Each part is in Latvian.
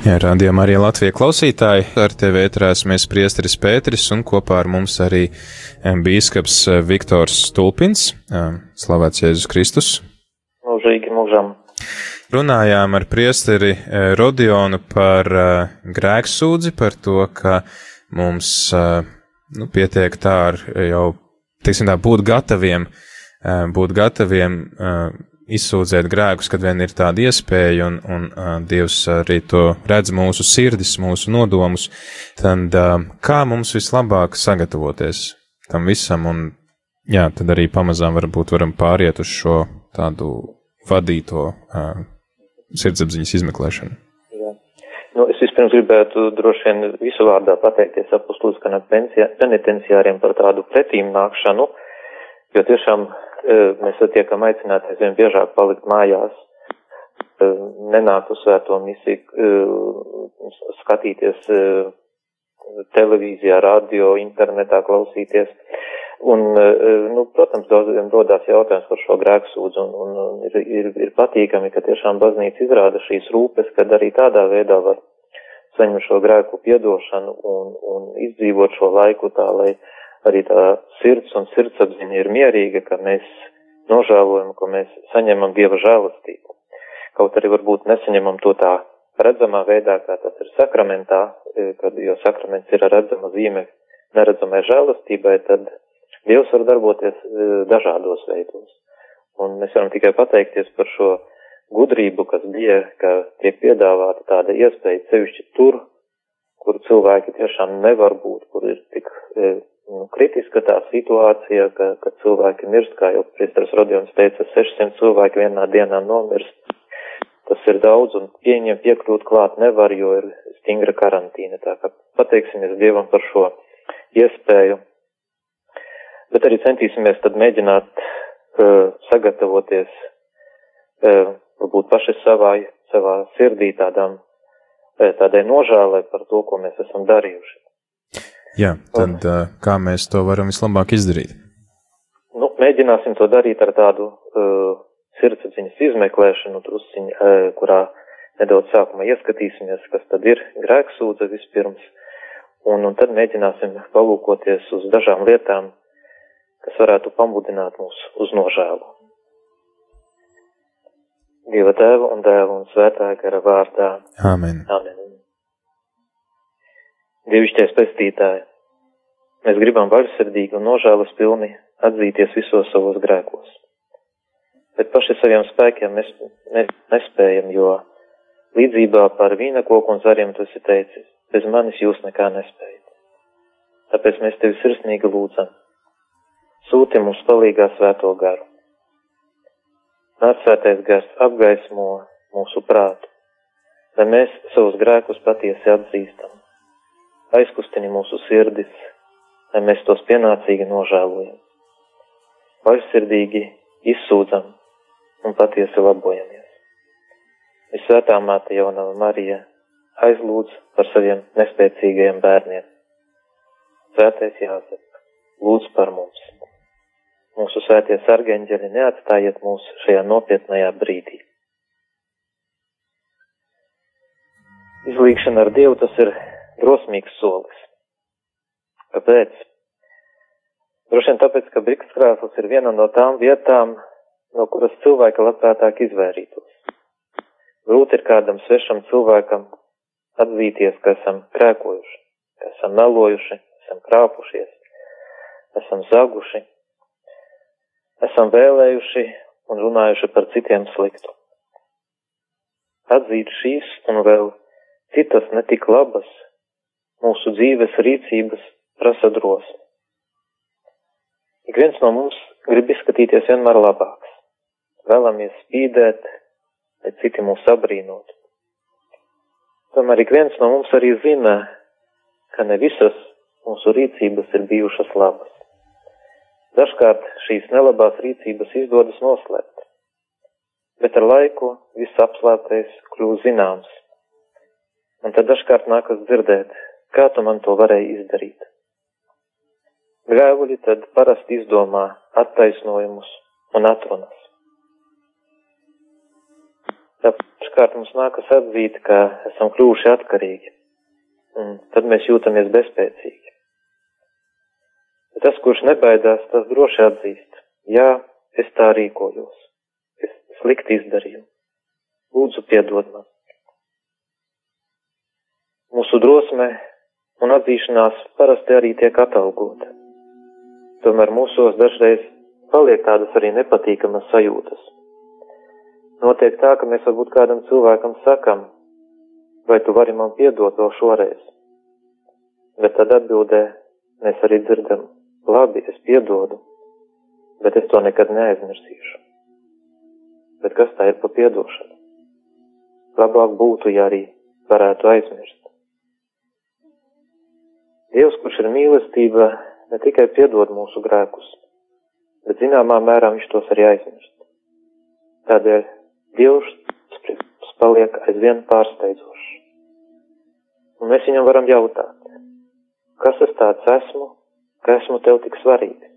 Jā, rādījumā arī Latvijas klausītāji. Ar tevi ētrāsimies priesteris Pēteris un kopā ar mums arī bīskaps Viktors Stulpins. Slavēts Jēzus Kristus. Mūžīgi mūžam. Runājām ar priesteri Rodionu par grēksūdzi, par to, ka mums nu, pietiek tā ar jau, teiksim tā, būt gataviem, būt gataviem izsūdzēt grēkus, kad vien ir tāda iespēja, un, un uh, Dievs arī to redz mūsu sirdis, mūsu nodomus, tad uh, kā mums vislabāk sagatavoties tam visam, un jā, tad arī pamazām varbūt varam pāriet uz šo tādu vadīto uh, sirdsapziņas izmeklēšanu. Jā. Nu, es vispirms gribētu droši vien visu vārdā pateikties apustulskana penitenciāriem par tādu pretīm nākšanu, jo tiešām mēs tiekam aicināti aizvien biežāk palikt mājās, nenākt uz svēto misiju, skatīties televīzijā, radio, internetā klausīties. Un, nu, protams, daudziem rodās jautājums par šo grēksūdzu, un, un ir, ir, ir patīkami, ka tiešām baznīca izrāda šīs rūpes, kad arī tādā veidā var saņemt šo grēku piedošanu un, un izdzīvot šo laiku tā, lai uh, arī tā sirds un sirdsapziņa ir mierīga, ka mēs nožēlojam, ka mēs saņemam Dieva žēlastību. Kaut arī varbūt nesaņemam to tā redzamā veidā, kā tas ir sakramentā, e, kad, jo sakraments ir redzama zīme neredzamai žēlastībai, tad Dievs var darboties e, dažādos veidos. Un mēs varam tikai pateikties par šo gudrību, kas bija, ka tiek piedāvāta tāda iespēja sevišķi tur, kur cilvēki tiešām nevar būt, kur ir tik e, nu, kritiska tā situācija, ka, ka cilvēki mirst, kā jau priestars Rodions teica, 600 cilvēki vienā dienā nomirst. Tas ir daudz un pieņem piekļūt klāt nevar, jo ir stingra karantīna. Tā kā pateiksimies Dievam par šo iespēju. Bet arī centīsimies tad mēģināt uh, sagatavoties, uh, varbūt paši savā, savā sirdī tādām, uh, tādai nožēlai par to, ko mēs esam darījuši. Jā, tad un, kā mēs to varam vislabāk izdarīt? Nu, mēģināsim to darīt ar tādu uh, sirdsapziņas izmeklēšanu, drusciņ, uh, kurā nedaudz sākumā ieskatīsimies, kas tad ir grēksūdze vispirms, un, un tad mēģināsim palūkoties uz dažām lietām, kas varētu pamudināt mūs uz nožēlu. Dieva tēva un dēla un svētā gara vārdā. Āmen. Āmen. Dievišķais pestītāji, mēs gribam vaļsirdīgi un nožēlas pilni atzīties visos savos grēkos. Bet paši saviem spēkiem mēs ne, nespējam, jo līdzībā par vīna koku un zariem tu esi teicis, bez manis jūs nekā nespējat. Tāpēc mēs tevi sirsnīgi lūdzam. Sūti mums palīgā svēto garu. Nāc svētais gars apgaismo mūsu prātu, lai mēs savus grēkus patiesi atzīstam aizkustini mūsu sirdis, lai mēs tos pienācīgi nožēlojam. Vaļsirdīgi izsūdzam un patiesi labojamies. Visvētā māte jaunava Marija aizlūdz par saviem nespēcīgajiem bērniem. Svētais Jāzep, lūdz par mums. Mūsu svētie sargeņģeļi neatstājiet mūs šajā nopietnajā brīdī. Izlīgšana ar Dievu tas ir drosmīgs solis. Kāpēc? Droši vien tāpēc, ka brikskrāsls ir viena no tām vietām, no kuras cilvēki labprātāk izvairītos. Grūti ir kādam svešam cilvēkam atzīties, ka esam krēkojuši, ka esam melojuši, esam krāpušies, esam zaguši, esam vēlējuši un runājuši par citiem sliktu. Atzīt šīs un vēl citas netik labas mūsu dzīves rīcības prasa drosmi. Ik viens no mums grib izskatīties vienmēr labāks. Vēlamies spīdēt, lai citi mūs abrīnot. Tomēr ik viens no mums arī zina, ka ne visas mūsu rīcības ir bijušas labas. Dažkārt šīs nelabās rīcības izdodas noslēpt, bet ar laiku viss apslēptais kļūst zināms. Un tad dažkārt nākas dzirdēt, Kā tu man to varēji izdarīt? Grēvuļi tad parasti izdomā attaisnojumus un atrunas. Dažkārt mums nākas atzīt, ka esam kļuvuši atkarīgi, un tad mēs jūtamies bezspēcīgi. Bet tas, kurš nebaidās, tas droši atzīst, jā, es tā rīkojos, es slikti izdarīju, lūdzu piedod man. Mūsu drosme un atzīšanās parasti arī tiek atalgota. Tomēr mūsos dažreiz paliek tādas arī nepatīkamas sajūtas. Notiek tā, ka mēs varbūt kādam cilvēkam sakam, vai tu vari man piedot vēl šoreiz. Bet tad atbildē mēs arī dzirdam, labi, es piedodu, bet es to nekad neaizmirsīšu. Bet kas tā ir pa piedošanu? Labāk būtu, ja arī varētu aizmirst. Dievs, kurš ir mīlestība, ne tikai piedod mūsu grēkus, bet zināmā mērā viņš tos arī aizmirst. Tādēļ Dievs paliek aizvien pārsteidzošs. Un mēs viņam varam jautāt, kas es tāds esmu, ka esmu tev tik svarīgs?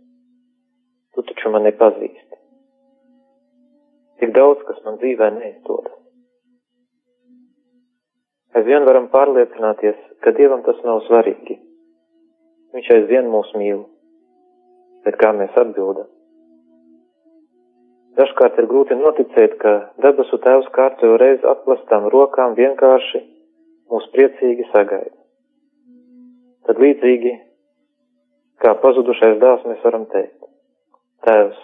Tu taču mani pazīsti. Tik daudz, kas man dzīvē neizdodas. Aizvien varam pārliecināties, ka Dievam tas nav svarīgi Viņš aizvien mūs mīl. Bet kā mēs atbildam? Dažkārt ir grūti noticēt, ka debesu tēvs kārtējo reizi atplastām rokām vienkārši mūs priecīgi sagaida. Tad līdzīgi, kā pazudušais dēls, mēs varam teikt, Tēvs,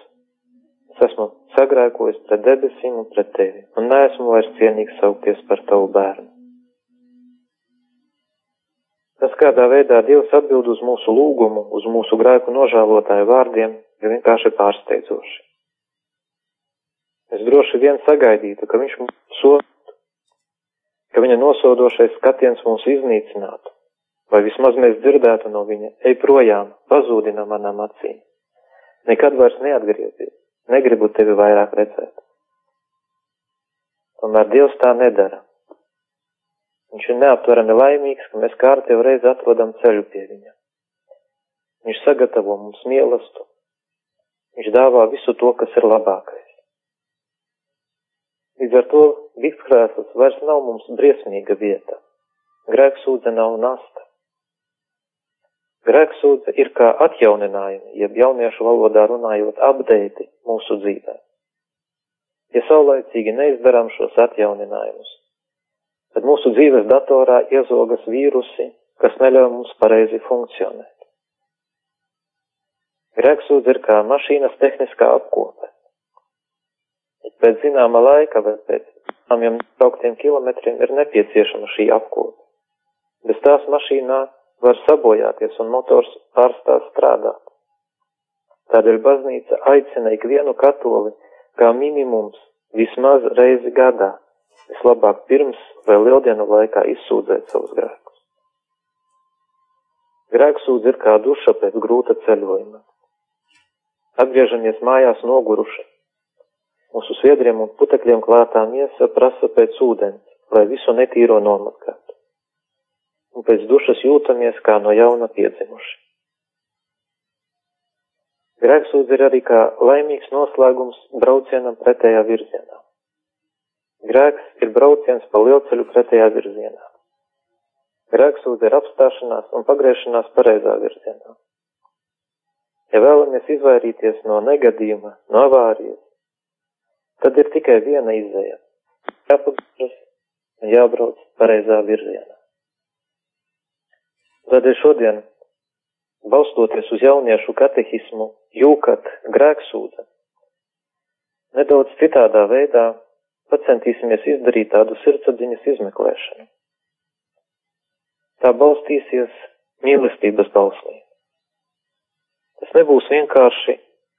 es esmu sagrēkojis pret debesīm un pret tevi, un neesmu vairs cienīgs saukties par tavu bērnu. Kādā veidā Dievs atbild uz mūsu lūgumu, uz mūsu grēku nožēlotāju vārdiem, ir vienkārši pārsteidzoši. Es droši vien sagaidītu, ka viņš mums sotu, ka viņa nosodošais skatiens mūs iznīcinātu, vai vismaz mēs dzirdētu no viņa, ej projām, pazūdi no manām acīm. Nekad vairs neatgriezies, negribu tevi vairāk redzēt. Tomēr Dievs tā nedara. Viņš ir neaptverami laimīgs, ka mēs kārtējo reizi atrodam ceļu pie viņa. Viņš sagatavo mums mīlestību. Viņš dāvā visu to, kas ir labākais. Līdz ar to vikskrēsls vairs nav mums briesmīga vieta. Grēksūdze nav nasta. Grēksūdze ir kā atjauninājumi, jeb jauniešu valodā runājot update mūsu dzīvē. Ja saulaicīgi neizdarām šos atjauninājumus, tad mūsu dzīves datorā iezogas vīrusi, kas neļauj mums pareizi funkcionēt. Grēksūdz ir kā mašīnas tehniskā apkope. Pēc zināma laika vai pēc zināmiem brauktiem kilometriem ir nepieciešama šī apkope. Bez tās mašīnā var sabojāties un motors pārstās strādāt. Tādēļ baznīca aicina ikvienu katoli kā minimums vismaz reizi gadā vislabāk pirms vai lieldienu laikā izsūdzēt savus grēkus. Grēksūdz ir kā duša pēc grūta ceļojuma. Atgriežamies mājās noguruši. Mūsu sviedriem un putekļiem klātā miesa prasa pēc ūdens, lai visu netīro nomazgātu. Un pēc dušas jūtamies kā no jauna piedzimuši. Grēksūdz ir arī kā laimīgs noslēgums braucienam pretējā virzienā. Grēks ir brauciens pa lielceļu pretējā virzienā. Grēksūdze ir apstāšanās un pagriešanās pareizā virzienā. Ja vēlamies izvairīties no negadījuma, no avārijas, tad ir tikai viena izēja - jāpagriezas un jābrauc pareizā virzienā. Tādēļ šodien, balstoties uz jauniešu katehismu, jūkat grēksūdze, nedaudz citādā veidā pacentīsimies izdarīt tādu sirdsapziņas izmeklēšanu. Tā balstīsies mīlestības bauslī. Tas nebūs vienkārši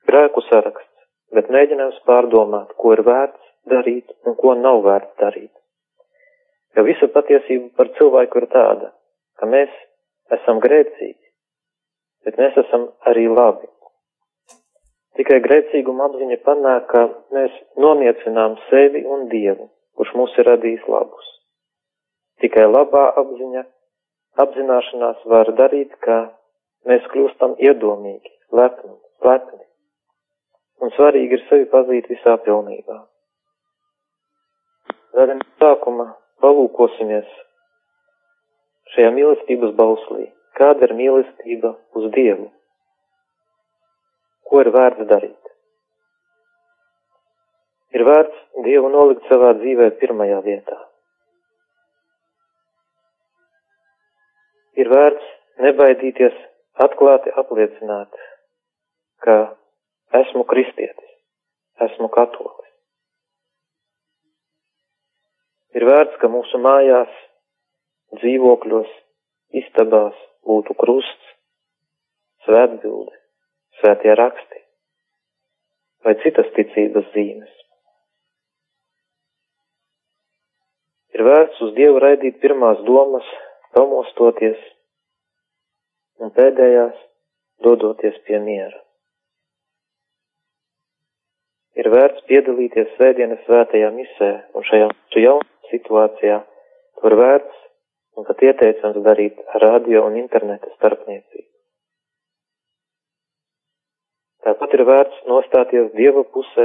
grēku saraksts, bet mēģinājums pārdomāt, ko ir vērts darīt un ko nav vērts darīt. Jo visa patiesība par cilvēku ir tāda, ka mēs esam grēcīgi, bet mēs esam arī labi. Tikai grēcīguma apziņa panāk, ka mēs noniecinām sevi un Dievu, kurš mūs ir radījis labus. Tikai labā apziņa, apzināšanās var darīt, ka mēs kļūstam iedomīgi, lepni, lepni. Un svarīgi ir sevi pazīt visā pilnībā. Tādēļ sākuma palūkosimies šajā mīlestības bauslī. Kāda ir mīlestība uz Dievu? Ko ir vērts darīt? Ir vērts Dievu nolikt savā dzīvē pirmajā vietā. Ir vērts nebaidīties atklāti apliecināt, ka esmu kristietis, esmu katolis. Ir vērts, ka mūsu mājās, dzīvokļos, istabās būtu krusts, svētbildi, svētie raksti vai citas ticības zīmes. Ir vērts uz Dievu raidīt pirmās domas, pamostoties, un pēdējās dodoties pie miera. Ir vērts piedalīties svētdienas svētajā misē, un šajā jaunā situācijā to ir vērts un pat ieteicams darīt radio un interneta starpniecību. Tāpat ir vērts nostāties Dieva pusē,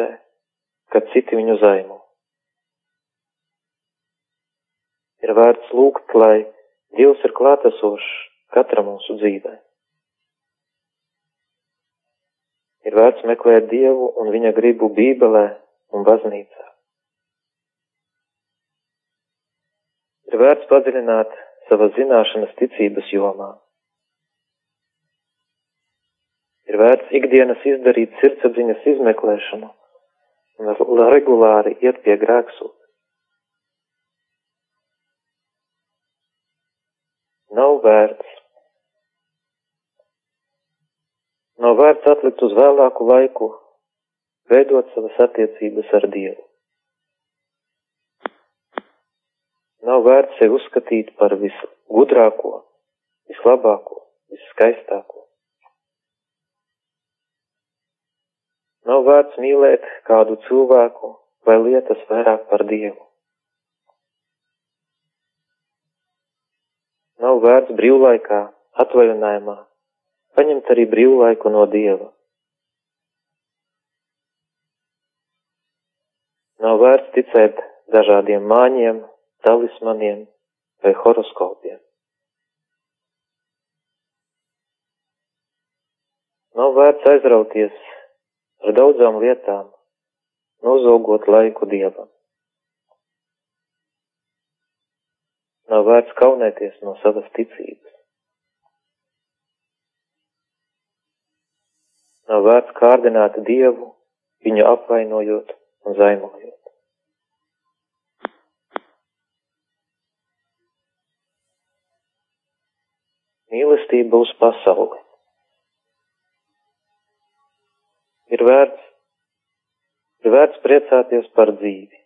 kad citi viņu zaimo. Ir vērts lūgt, lai Dievs ir klātesošs katra mūsu dzīvē. Ir vērts meklēt Dievu un viņa gribu Bībelē un baznīcā. Ir vērts padziļināt savas zināšanas ticības jomā. Ir vērts ikdienas izdarīt sirdsapziņas izmeklēšanu un regulāri iet pie grēksūdzes. Nav vērts Nav vērts atlikt uz vēlāku laiku, veidot savas attiecības ar Dievu. Nav vērts sevi uzskatīt par visgudrāko, vislabāko, visskaistāko. Nav vērts mīlēt kādu cilvēku vai lietas vairāk par Dievu. Nav vērts brīvlaikā, atvaļinājumā paņemt arī brīvlaiku no Dieva. Nav vērts ticēt dažādiem māņiem, talismaniem vai horoskopiem. Nav vērts aizrauties ar daudzām lietām, nozogot laiku Dievam. Nav vērts kaunēties no savas ticības. Nav vērts kārdināt Dievu, viņu apvainojot un zaimojot. Mīlestība uz pasauli. Ir vērts, ir vērts priecāties par dzīvi.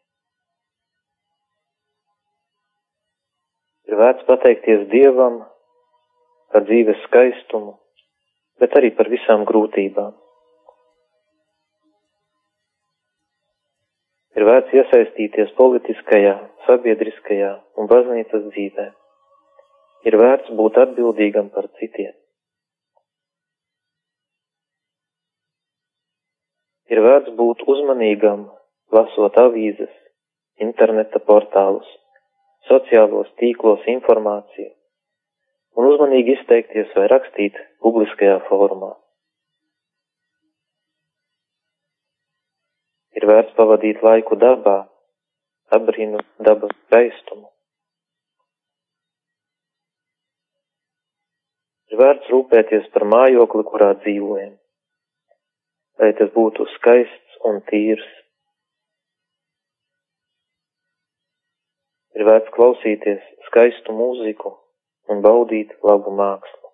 Ir vērts pateikties Dievam par dzīves skaistumu, bet arī par visām grūtībām. Ir vērts iesaistīties politiskajā, sabiedriskajā un baznīcas dzīvē. Ir vērts būt atbildīgam par citiem. Ir vērts būt uzmanīgam, lasot avīzes, interneta portālus, sociālos tīklos informāciju, un uzmanīgi izteikties vai rakstīt publiskajā formā. Ir vērts pavadīt laiku dabā, abrīnu dabas skaistumu. Ir vērts rūpēties par mājokli, kurā dzīvojam, lai tas būtu skaists un tīrs. Ir vērts klausīties skaistu mūziku un baudīt labu mākslu.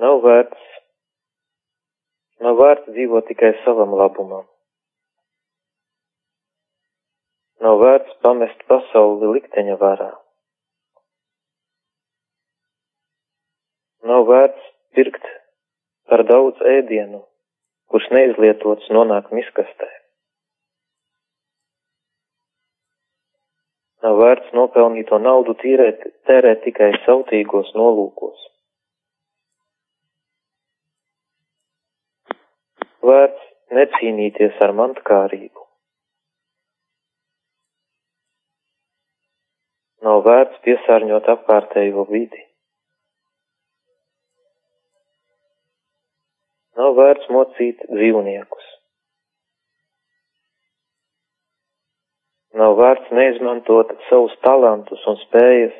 Nav vērts, nav vērts dzīvot tikai savam labumam. Nav vērts pamest pasauli likteņa varā. Nav vērts pirkt par daudz ēdienu, kurš neizlietots nonāk miskastē. Nav vērts nopelnīto naudu tīrēt, tērēt tikai sautīgos nolūkos. vērts necīnīties ar mantkārību. Nav vērts piesārņot apkārtējo vidi. Nav vērts mocīt dzīvniekus. Nav vērts neizmantot savus talantus un spējas,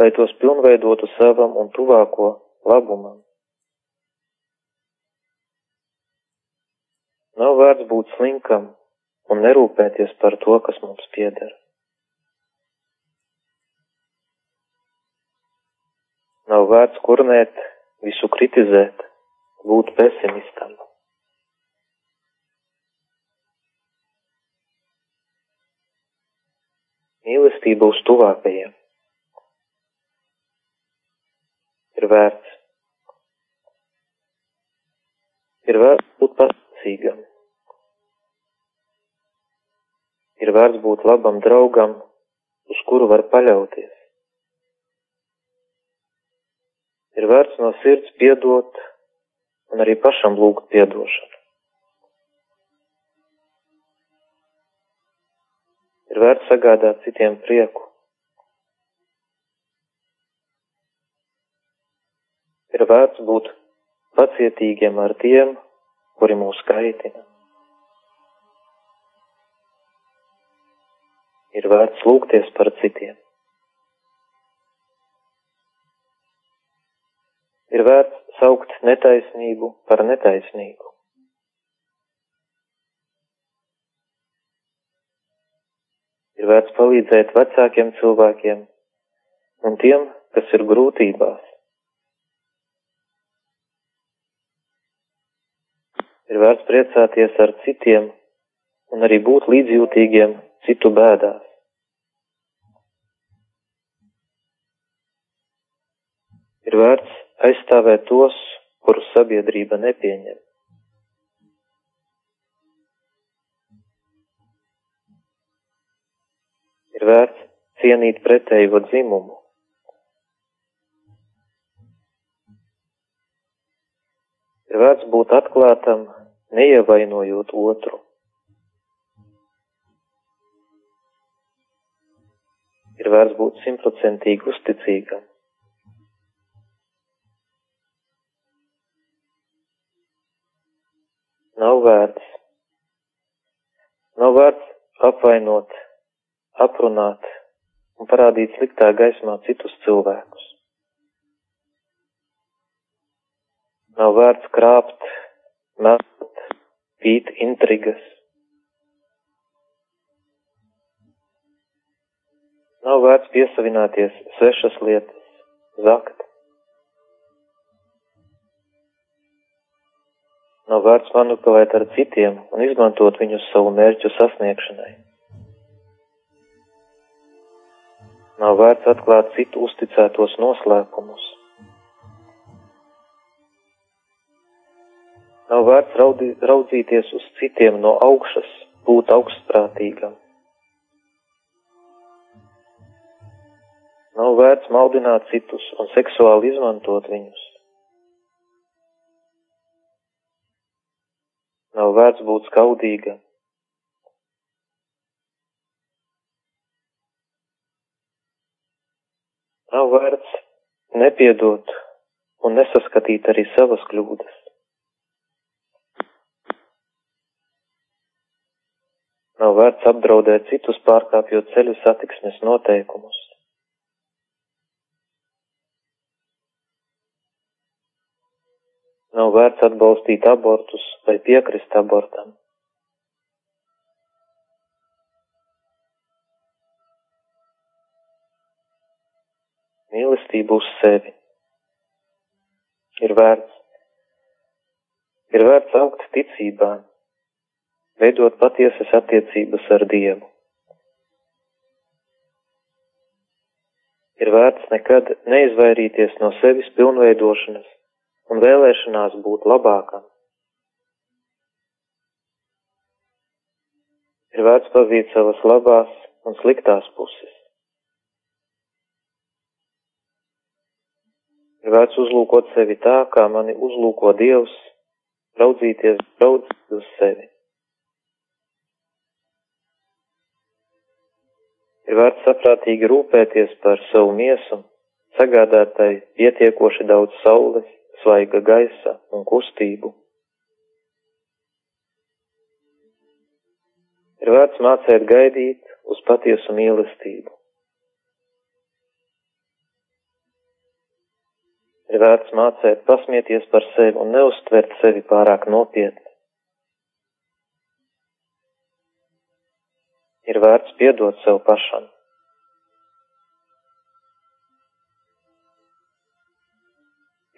lai tos pilnveidotu savam un tuvāko labumam. Nav vērts būt slinkam un nerūpēties par to, kas mums pieder. Nav vērts kurnēt, visu kritizēt, būt pesimistam. Mīlestība uz tuvākajiem ir vērts. Ir vērts būt patsīgam ir vērts būt labam draugam, uz kuru var paļauties. Ir vērts no sirds piedot un arī pašam lūgt piedošanu. Ir vērts sagādāt citiem prieku. Ir vērts būt pacietīgiem ar tiem, kuri mūs kaitina. ir vērts lūgties par citiem. Ir vērts saukt netaisnību par netaisnību. Ir vērts palīdzēt vecākiem cilvēkiem un tiem, kas ir grūtībās. Ir vērts priecāties ar citiem un arī būt līdzjūtīgiem citu bēdās. Ir vērts aizstāvēt tos, kurus sabiedrība nepieņem. Ir vērts cienīt pretējo dzimumu. Ir vērts būt atklātam, neievainojot otru. Ir vērts būt simtprocentīgi uzticīgam. Nav vērts. Nav vērts apvainot, aprunāt un parādīt sliktā gaismā citus cilvēkus. Nav vērts krāpt, mest, pīt intrigas. Nav vērts piesavināties svešas lietas, zakt. Nav vērts manipulēt ar citiem un izmantot viņus savu mērķu sasniegšanai. Nav vērts atklāt citu uzticētos noslēpumus. Nav vērts raudī, raudzīties uz citiem no augšas, būt augstprātīgam. Nav vērts maldināt citus un seksuāli izmantot viņus. Nav vērts būt skaudīga. Nav vērts nepiedot un nesaskatīt arī savas kļūdas. Nav vērts apdraudēt citus pārkāpjot ceļu satiksmes noteikumus. Nav vērts atbalstīt abortus vai piekrist abortam. Mīlestība uz sevi ir vērts. Ir vērts augt ticībā, veidot patiesas attiecības ar Dievu. Ir vērts nekad neizvairīties no sevis pilnveidošanas un vēlēšanās būt labākam. Ir vērts pazīt savas labās un sliktās puses. Ir vērts uzlūkot sevi tā, kā mani uzlūko Dievs, raudzīties daudz uz sevi. Ir vērts saprātīgi rūpēties par savu miesu, sagādātai pietiekoši daudz saules, svaiga gaisa un kustību. Ir vērts mācēt gaidīt uz patiesu mīlestību. Ir vērts mācēt pasmieties par sevi un neuztvert sevi pārāk nopietni. Ir vērts piedot sev pašam.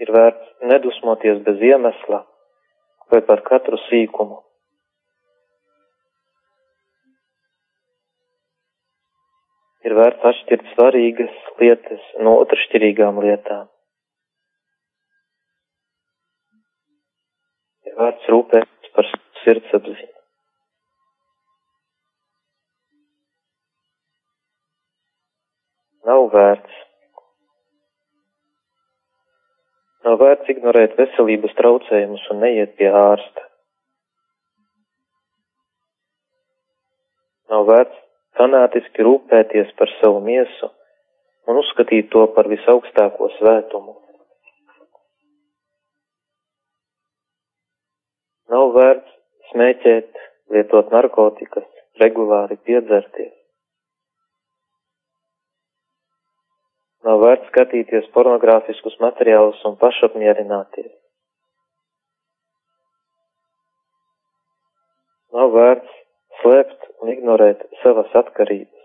Ir vērts nedusmoties bez iemesla vai par katru sīkumu. Ir vērts atšķirt svarīgas lietas no otršķirīgām lietām. Ir vērts rūpēties par sirdsapziņu. Nav vērts. Nav vērts ignorēt veselības traucējumus un neiet pie ārsta. Nav vērts fanātiski rūpēties par savu miesu un uzskatīt to par visaugstāko svētumu. Nav vērts smēķēt, lietot narkotikas, regulāri piedzerties. Nav vērts skatīties pornogrāfiskus materiālus un pašapmierināties. Nav vērts slēpt un ignorēt savas atkarības.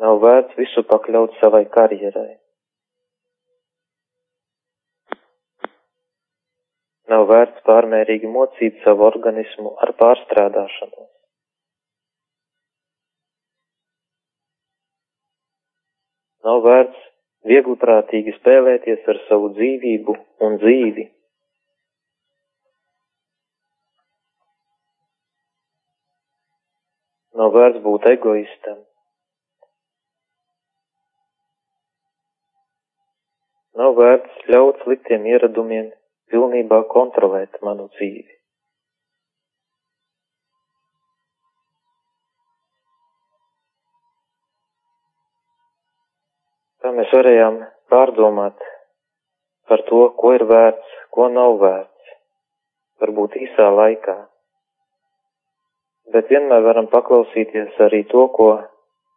Nav vērts visu pakļaut savai karjerai. Nav vērts pārmērīgi mocīt savu organismu ar pārstrādāšanos. Nav vērts viegliprātīgi spēlēties ar savu dzīvību un dzīvi. Nav vērts būt egoistam. Nav vērts ļaut sliktiem ieradumiem pilnībā kontrolēt manu dzīvi. Mēs varējām pārdomāt par to, ko ir vērts, ko nav vērts, varbūt īsā laikā bet vienmēr varam paklausīties arī to, ko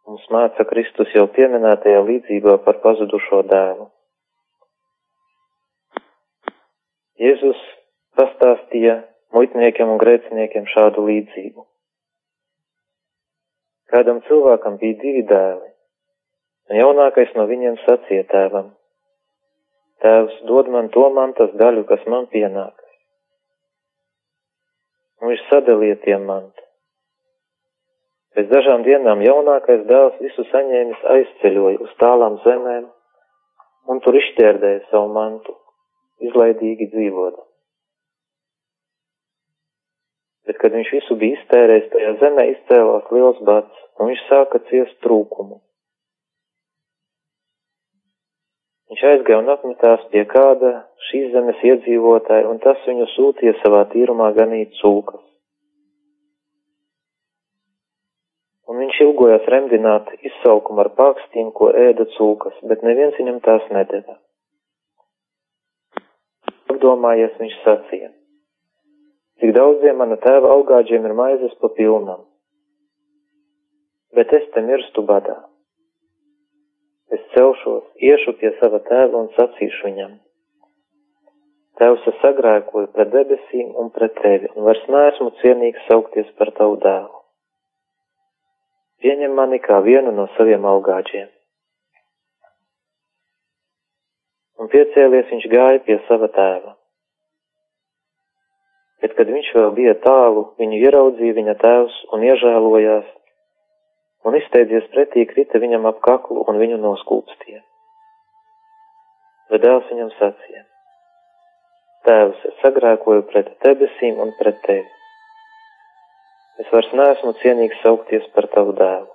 mums māca Kristus jau pieminētajā līdzībā par pazudušo dēlu. Jēzus pastāstīja muitniekiem un grēciniekiem šādu līdzību. Kādam cilvēkam bija divi dēli, jaunākais no viņiem sacīja tēvam: Tēvs dod man to mantas daļu, kas man pienākas. Un viņš sadalīja tiem mantu. Pēc dažām dienām jaunākais dēls visu saņēmis aizceļoja uz tālām zemēm un tur izšķērdēja savu mantu, izlaidīgi dzīvot. Bet, kad viņš visu bija iztērējis, tajā zemē izcēlās liels bats, un viņš sāka ciest trūkumu. Viņš aizgāja un apmetās pie kāda šīs zemes iedzīvotāja, un tas viņu sūtīja savā tīrumā ganīt cūkas. un viņš ilgojās remdināt izsalkumu ar pākstīm, ko ēda cūkas, bet neviens viņam tās nedeva. Apdomājies, viņš sacīja, cik daudziem mana tēva augāģiem ir maizes pa pilnam, bet es te mirstu badā. Celšos, iešu pie sava tēva un sacīšu viņam. Tēvs es sagrēkoju pret debesīm un pret tevi, un vairs neesmu cienīgs saukties par tavu dēlu pieņem mani kā vienu no saviem augāģiem. Un piecēlies viņš gāja pie sava tēva. Bet, kad viņš vēl bija tālu, viņu ieraudzīja viņa tēvs un iežēlojās, un izsteidzies pretī krita viņam ap kaklu un viņu noskūpstīja. Bet dēls viņam sacīja: Tēvs, es sagrēkoju pret debesīm un pret tevi Es vairs neesmu cienīgs saukties par tavu dēlu.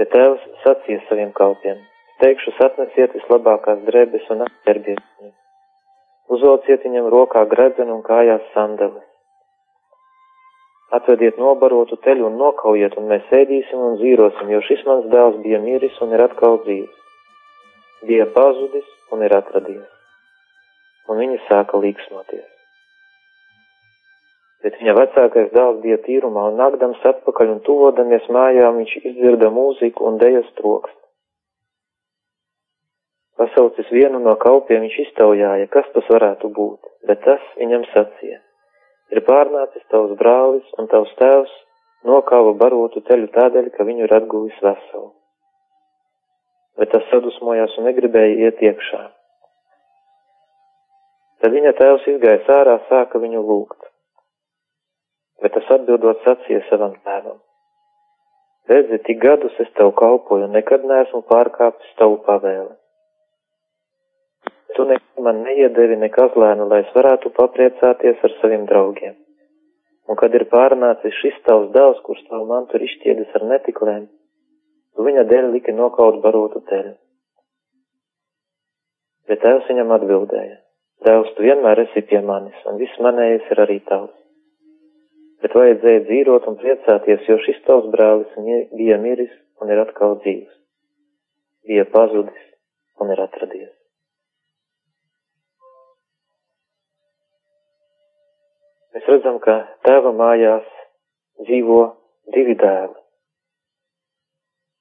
Bet tēvs sacīja saviem kalpiem: teikšu, atnesiet vislabākās drēbes un apģērbiet viņu. Uzvelciet viņam rokā gredzenu un kājās sandeles. Atvediet nobarotu teļu un nokaujiet, un mēs ēdīsim un zīrosim, jo šis mans dēls bija miris un ir atkal dzīves. Bija pazudis un ir atradies. Un viņi sāka līksmoties. Bet viņa vecākais dēls bija tīrumā un nākdams atpakaļ un tuvodamies mājām viņš izdzirda mūziku un dejas troksni. Pasaucis vienu no kalpiem viņš iztaujāja, kas tas varētu būt, bet tas viņam sacīja. Ir pārnācis tavs brālis un tavs tēvs nokāva barotu teļu tādēļ, ka viņu ir atguvis veselu. Bet tas sadusmojās un negribēja iet iekšā. Tad viņa tēvs izgāja ārā, sāka viņu lūgt. Bet tas atbildot sacīja savam tēvam. Redzi, tik gadus es tev kalpoju nekad neesmu pārkāpis tavu pavēli Tu nekad man neiedevi ne kazlēnu, lai es varētu papriecāties ar saviem draugiem. Un kad ir pārnācis šis tavs dēls, kurš tavu mantu ir izšķiedis ar netiklēm, tu viņa dēļ liki nokaut barotu teļu. Bet tēvs viņam atbildēja, Tēvs, tu vienmēr esi pie manis, un viss manējais ir arī tavs. Bet vajadzēja dzīvot un priecāties, jo šis tavs brālis bija miris un ir atkal dzīvs. Bija pazudis un ir atradies. Mēs redzam, ka tēva mājās dzīvo divi dēli.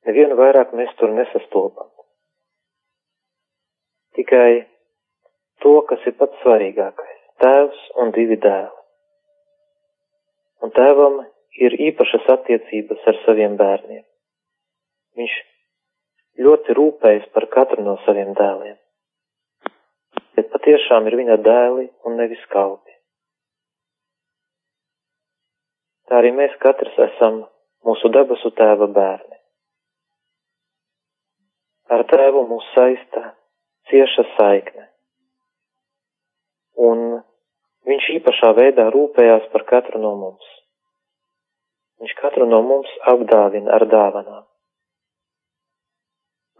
Nevienu vairāk mēs tur nesastopam. Tikai to, kas ir pats svarīgākais - tēvs un divi dēli. Un tēvam ir īpašas attiecības ar saviem bērniem. Viņš ļoti rūpējas par katru no saviem dēliem. Bet patiešām ir viņa dēli un nevis kalpi. Tā arī mēs katrs esam mūsu debesu tēva bērni. Ar tēvu mūs saistā cieša saikne, un viņš īpašā veidā rūpējās par katru no mums. Viņš katru no mums apdāvina ar dāvanām.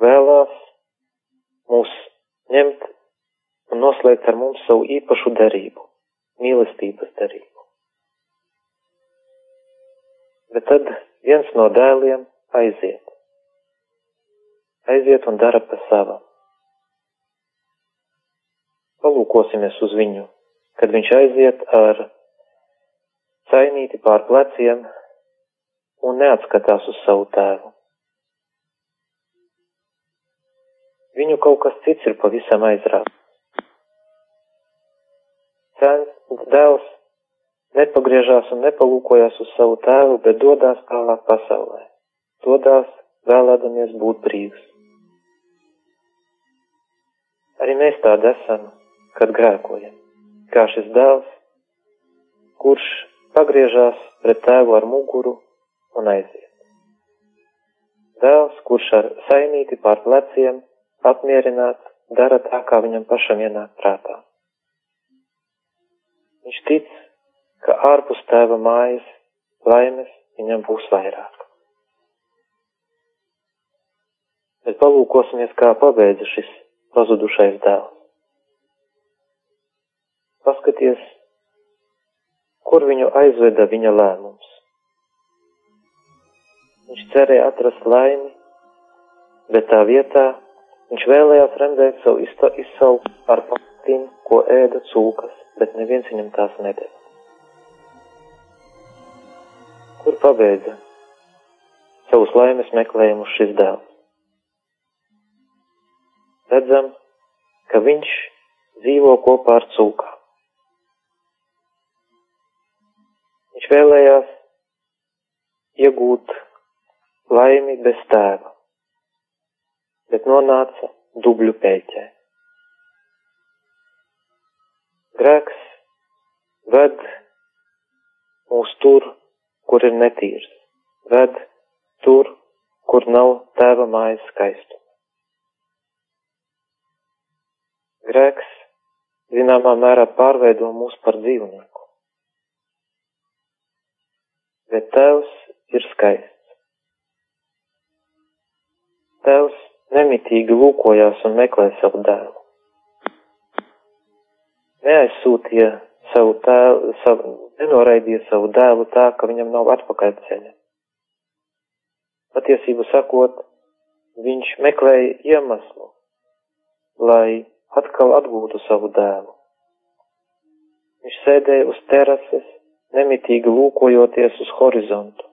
Vēlās mūs ņemt un noslēgt ar mums savu īpašu derību, mīlestības derību. Bet tad viens no dēliem aiziet. Aiziet un dara pa savam. Palūkosimies uz viņu, kad viņš aiziet ar cainīti pār pleciem un neatskatās uz savu tēvu. Viņu kaut kas cits ir pavisam aizrāvis. Dēls nepagriežās un nepalūkojās uz savu tēvu, bet dodās tālāk pasaulē. Dodās vēlēdamies būt brīvs. Arī mēs tādi esam, kad grēkojam, kā šis dēls, kurš pagriežās pret tēvu ar muguru un aiziet. Dēls, kurš ar saimīti pār pleciem apmierināts, dara tā, kā viņam pašam ienāk prātā. Viņš tic, ka ārpus tēva mājas laimes viņam būs vairāk. Bet palūkosimies, kā pabeidza šis pazudušais dēls. Paskaties, kur viņu aizveda viņa lēmums. Viņš cerēja atrast laimi, bet tā vietā viņš vēlējās redzēt savu izsauku ar patīm, ko ēda cūkas, bet neviens viņam tās nedēļ. Pabeidza savus laimes meklējumus šis dēls. Redzam, ka viņš dzīvo kopā ar cūkām. Viņš vēlējās iegūt laimi bez tēva, bet nonāca dubļu pēķē. Grēks ved mūs tur, kur ir netīrs, ved tur, kur nav tēva mājas skaistuma. Grēks zināmā mērā pārveido mūs par dzīvnieku, bet tēvs ir skaists. Tēvs nemitīgi lūkojās un meklēja savu dēlu. Neaizsūtīja savu tēlu, savu, nenoraidīja savu dēlu tā, ka viņam nav atpakaļ ceļa. Patiesību sakot, viņš meklēja iemeslu, lai atkal atgūtu savu dēlu. Viņš sēdēja uz terases, nemitīgi lūkojoties uz horizontu.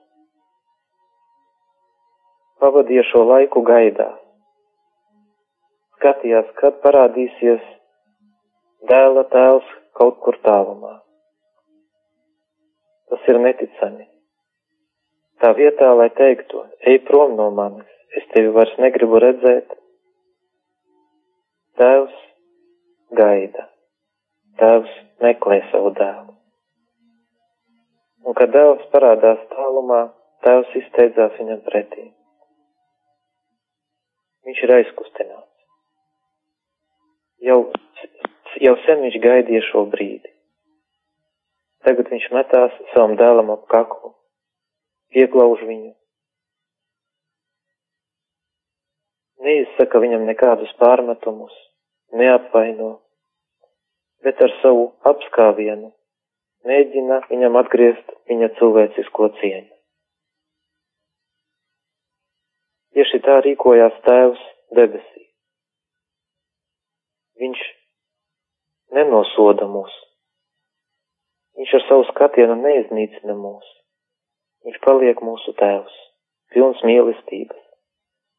Pavadīja šo laiku gaidā. Skatījās, kad parādīsies dēla tēls kaut kur tālumā. Tas ir neticami. Tā vietā, lai teiktu, ej prom no manis, es tevi vairs negribu redzēt, tēvs gaida. Tēvs meklē savu dēlu. Un, kad dēls parādās tālumā, tēvs izteidzās viņam pretī. Viņš ir aizkustināts. Jau, jau sen viņš gaidīja šo brīdi. Tagad viņš metās savam dēlam ap kaklu, pieglauž viņu. Neizsaka viņam nekādus pārmetumus, neapvaino, bet ar savu apskāvienu mēģina viņam atgriezt viņa cilvēcisko cieņu. Tieši tā rīkojās Tēvs debesī. Viņš nenosoda mūs. Viņš ar savu skatienu neiznīcina mūs. Viņš paliek mūsu Tēvs, pilns mīlestības.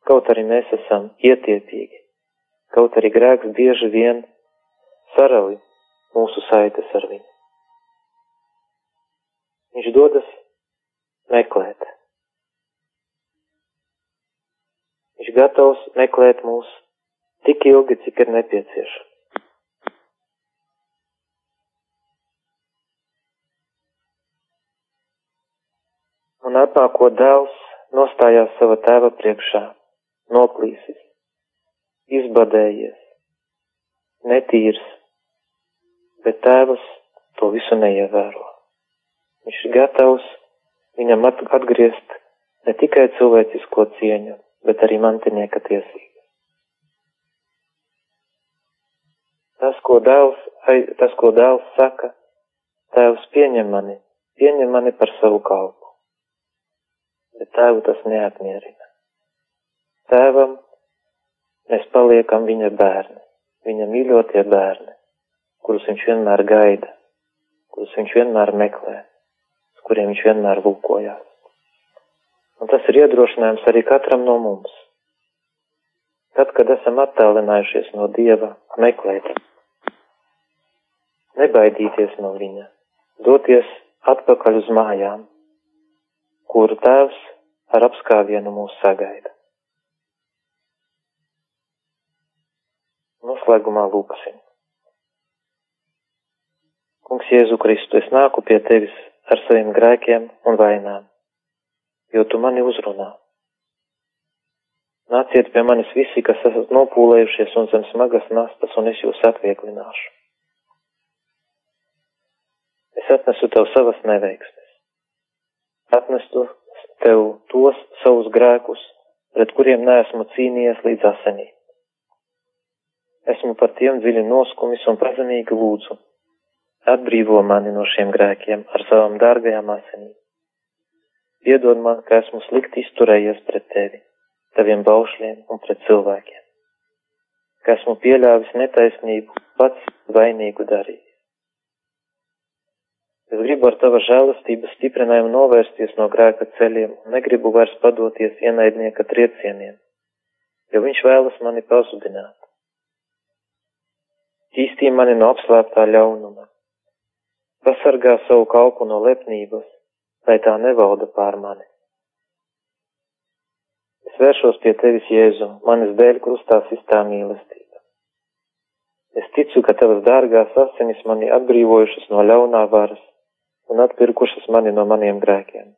Kaut arī mēs esam ietiepīgi, kaut arī grēks bieži vien sarauj mūsu saites ar viņu. Viņš dodas meklēt. Viņš gatavs meklēt mūs tik ilgi, cik ir nepieciešams. Un atnāko dēls nostājās sava tēva priekšā, noklīsis, izbadējies, netīrs, bet tēvs to visu neievēro. Viņš ir gatavs viņam atgriezt ne tikai cilvēcisko cieņu, bet arī mantinieka tiesības. Tas, ko dēls, tas, ko dēls saka, tēvs pieņem mani, pieņem mani par savu kalpu. Bet tēvu tas neapmierina. Tēvam mēs paliekam viņa bērni, viņa mīļotie bērni kurus viņš vienmēr gaida, kurus viņš vienmēr meklē, uz kuriem viņš vienmēr lūkojās. Un tas ir iedrošinājums arī katram no mums. Tad, kad esam attālinājušies no Dieva, meklēt, nebaidīties no Viņa, doties atpakaļ uz mājām, kuru Tēvs ar apskāvienu mūs sagaida. Noslēgumā lūksim. Kungs Jēzu Kristu, es nāku pie tevis ar saviem grēkiem un vainām, jo tu mani uzrunā. Nāciet pie manis visi, kas esat nopūlējušies un zem smagas nastas, un es jūs atvieglināšu. Es atnesu tev savas neveiksmes. Atnestu tev tos savus grēkus, pret kuriem neesmu cīnījies līdz asenī. Esmu par tiem dziļi noskumis un pazemīgi lūdzu Atbrīvo mani no šiem grēkiem ar savām dārgajām asinīm. Piedod man, ka esmu slikti izturējies pret tevi, taviem baušļiem un pret cilvēkiem, ka esmu pieļāvis netaisnību, pats vainīgu darījis. Es gribu ar tava žēlastības stiprinājumu novērsties no grēka ceļiem un negribu vairs padoties ienaidnieka triecieniem, jo viņš vēlas mani pazudināt. Tīstī mani no apslēptā ļaunuma, pasargā savu kalpu no lepnības, lai tā nevalda pār mani. Es vēršos pie tevis, Jēzu, manis dēļ krustā sistā mīlestība. Es ticu, ka tavas dārgās asinis mani atbrīvojušas no ļaunā varas un atpirkušas mani no maniem grēkiem.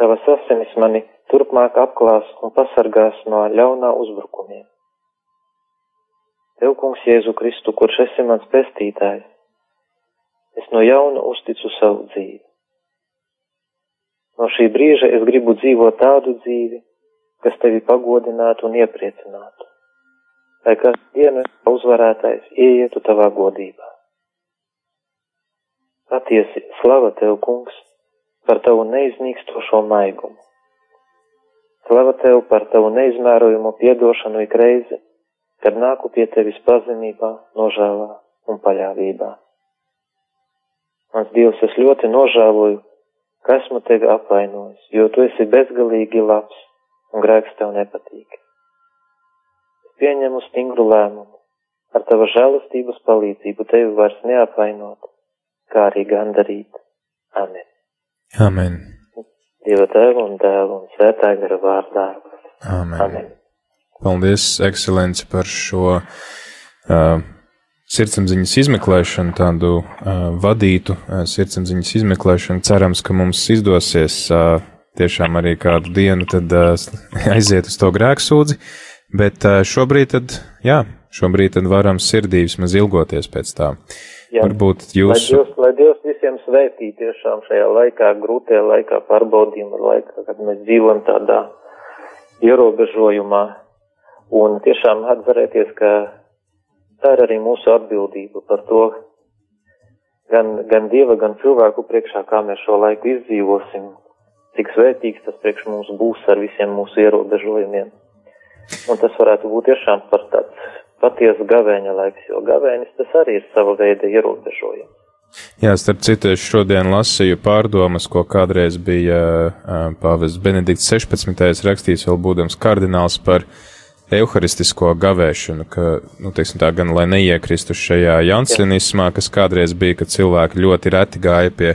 Tavas asinis mani turpmāk apklās un pasargās no ļaunā uzbrukumiem. Tev, kungs, Jēzu Kristu, kurš esi mans pestītājs, es no jauna uzticu savu dzīvi. No šī brīža es gribu dzīvot tādu dzīvi, kas tevi pagodinātu un iepriecinātu. Lai kas dienu uzvarētājs ieietu tavā godībā. Patiesi slava tev, kungs, par tavu neiznīkstošo maigumu. Slava tev par tavu neizmērojamo piedošanu ik reizi, kad nāku pie tevis pazemībā, nožēlā un paļāvībā. Mans Dievs, es ļoti nožēloju, ka esmu tevi apvainojis, jo tu esi bezgalīgi labs un grēks tev nepatīk. Es pieņemu stingru lēmumu, ar tava žēlastības palīdzību tevi vairs neapvainot, kā arī gandarīt. Amen. Amen. Dieva tēva un dēla un svētā gara vārdā. Amen. Amen. Paldies, ekscelence, par šo uh, sirdsapziņas izmeklēšanu, tādu uh, vadītu uh, sirdsapziņas izmeklēšanu. Cerams, ka mums izdosies uh, tiešām arī kādu dienu tad uh, aiziet uz to grēksūdzi, bet uh, šobrīd tad, jā, šobrīd tad varam sirdī vismaz ilgoties pēc tā. Jā. Varbūt jūs. Lai Dievs, lai Dievs visiem svētī tiešām šajā laikā, grūtajā laikā, pārbaudījuma laikā, kad mēs dzīvojam tādā ierobežojumā un tiešām atcerēties, ka tā ir arī mūsu atbildība par to, gan, gan Dieva, gan cilvēku priekšā, kā mēs šo laiku izdzīvosim, cik svētīgs tas priekš mums būs ar visiem mūsu ierobežojumiem. Un tas varētu būt tiešām par tāds patiesa gavēņa laiks, jo gavēnis tas arī ir sava veida ierobežojums. Jā, starp citu, es šodien lasīju pārdomas, ko kādreiz bija uh, pāvests Benedikts 16. rakstījis, vēl būdams kardināls par uh, evharistisko gavēšanu, ka, nu, teiksim tā, gan lai neiekristu šajā jansenismā, kas kādreiz bija, kad cilvēki ļoti reti gāja pie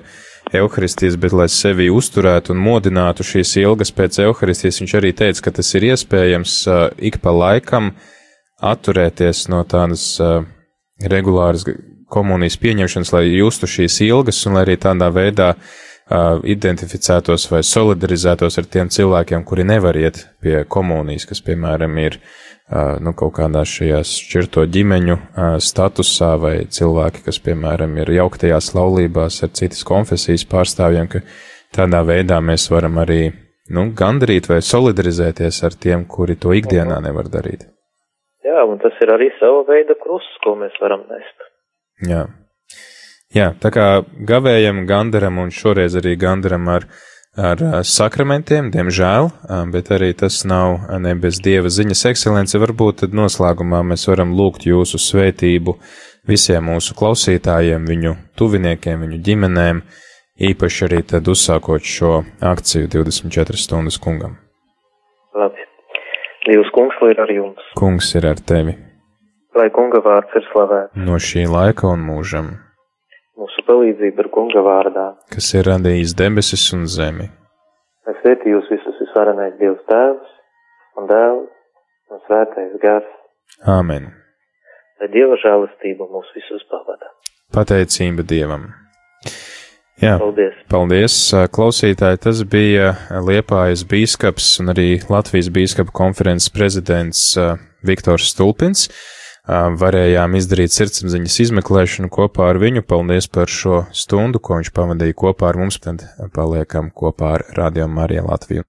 evharistijas, bet lai sevi uzturētu un modinātu šīs ilgas pēc evharistijas, viņš arī teica, ka tas ir iespējams uh, ik pa laikam atturēties no tādas uh, regulāras komunijas pieņemšanas, lai justu šīs ilgas un lai arī tādā veidā uh, identificētos vai solidarizētos ar tiem cilvēkiem, kuri nevar iet pie komunijas, kas, piemēram, ir nu, kaut kādās šajās šķirto ģimeņu statusā, vai cilvēki, kas, piemēram, ir jauktajās laulībās ar citas konfesijas pārstāvjiem, ka tādā veidā mēs varam arī nu, gandarīt vai solidarizēties ar tiem, kuri to ikdienā nevar darīt. Jā, un tas ir arī sava veida krusts, ko mēs varam nest. Jā. Jā, tā kā gavējam, gandaram un šoreiz arī gandaram ar, ar sakramentiem, diemžēl, bet arī tas nav ne bez dieva ziņas ekscelence. Varbūt tad noslēgumā mēs varam lūgt jūsu svētību visiem mūsu klausītājiem, viņu tuviniekiem, viņu ģimenēm, īpaši arī tad uzsākot šo akciju 24 stundas kungam. Labi. Dievs kungs, ir ar jums. Kungs ir ar tevi. Lai kunga vārds ir slavēts. No šī laika un mūžam mūsu palīdzību ar kunga vārdā, kas ir radījis debesis un zemi. Es sveicu jūs visus visvarenais Dievs Tēvs un Dēls un Svētais Gars. Āmen. Lai Dieva žēlastība mūs visus pavada. Pateicība Dievam. Jā, paldies. Paldies, klausītāji. Tas bija Liepājas bīskaps un arī Latvijas bīskapa konferences prezidents Viktors Stulpins varējām izdarīt sirdsapziņas izmeklēšanu kopā ar viņu. Paldies par šo stundu, ko viņš pavadīja kopā ar mums, tad paliekam kopā ar Radio Mariju Latviju.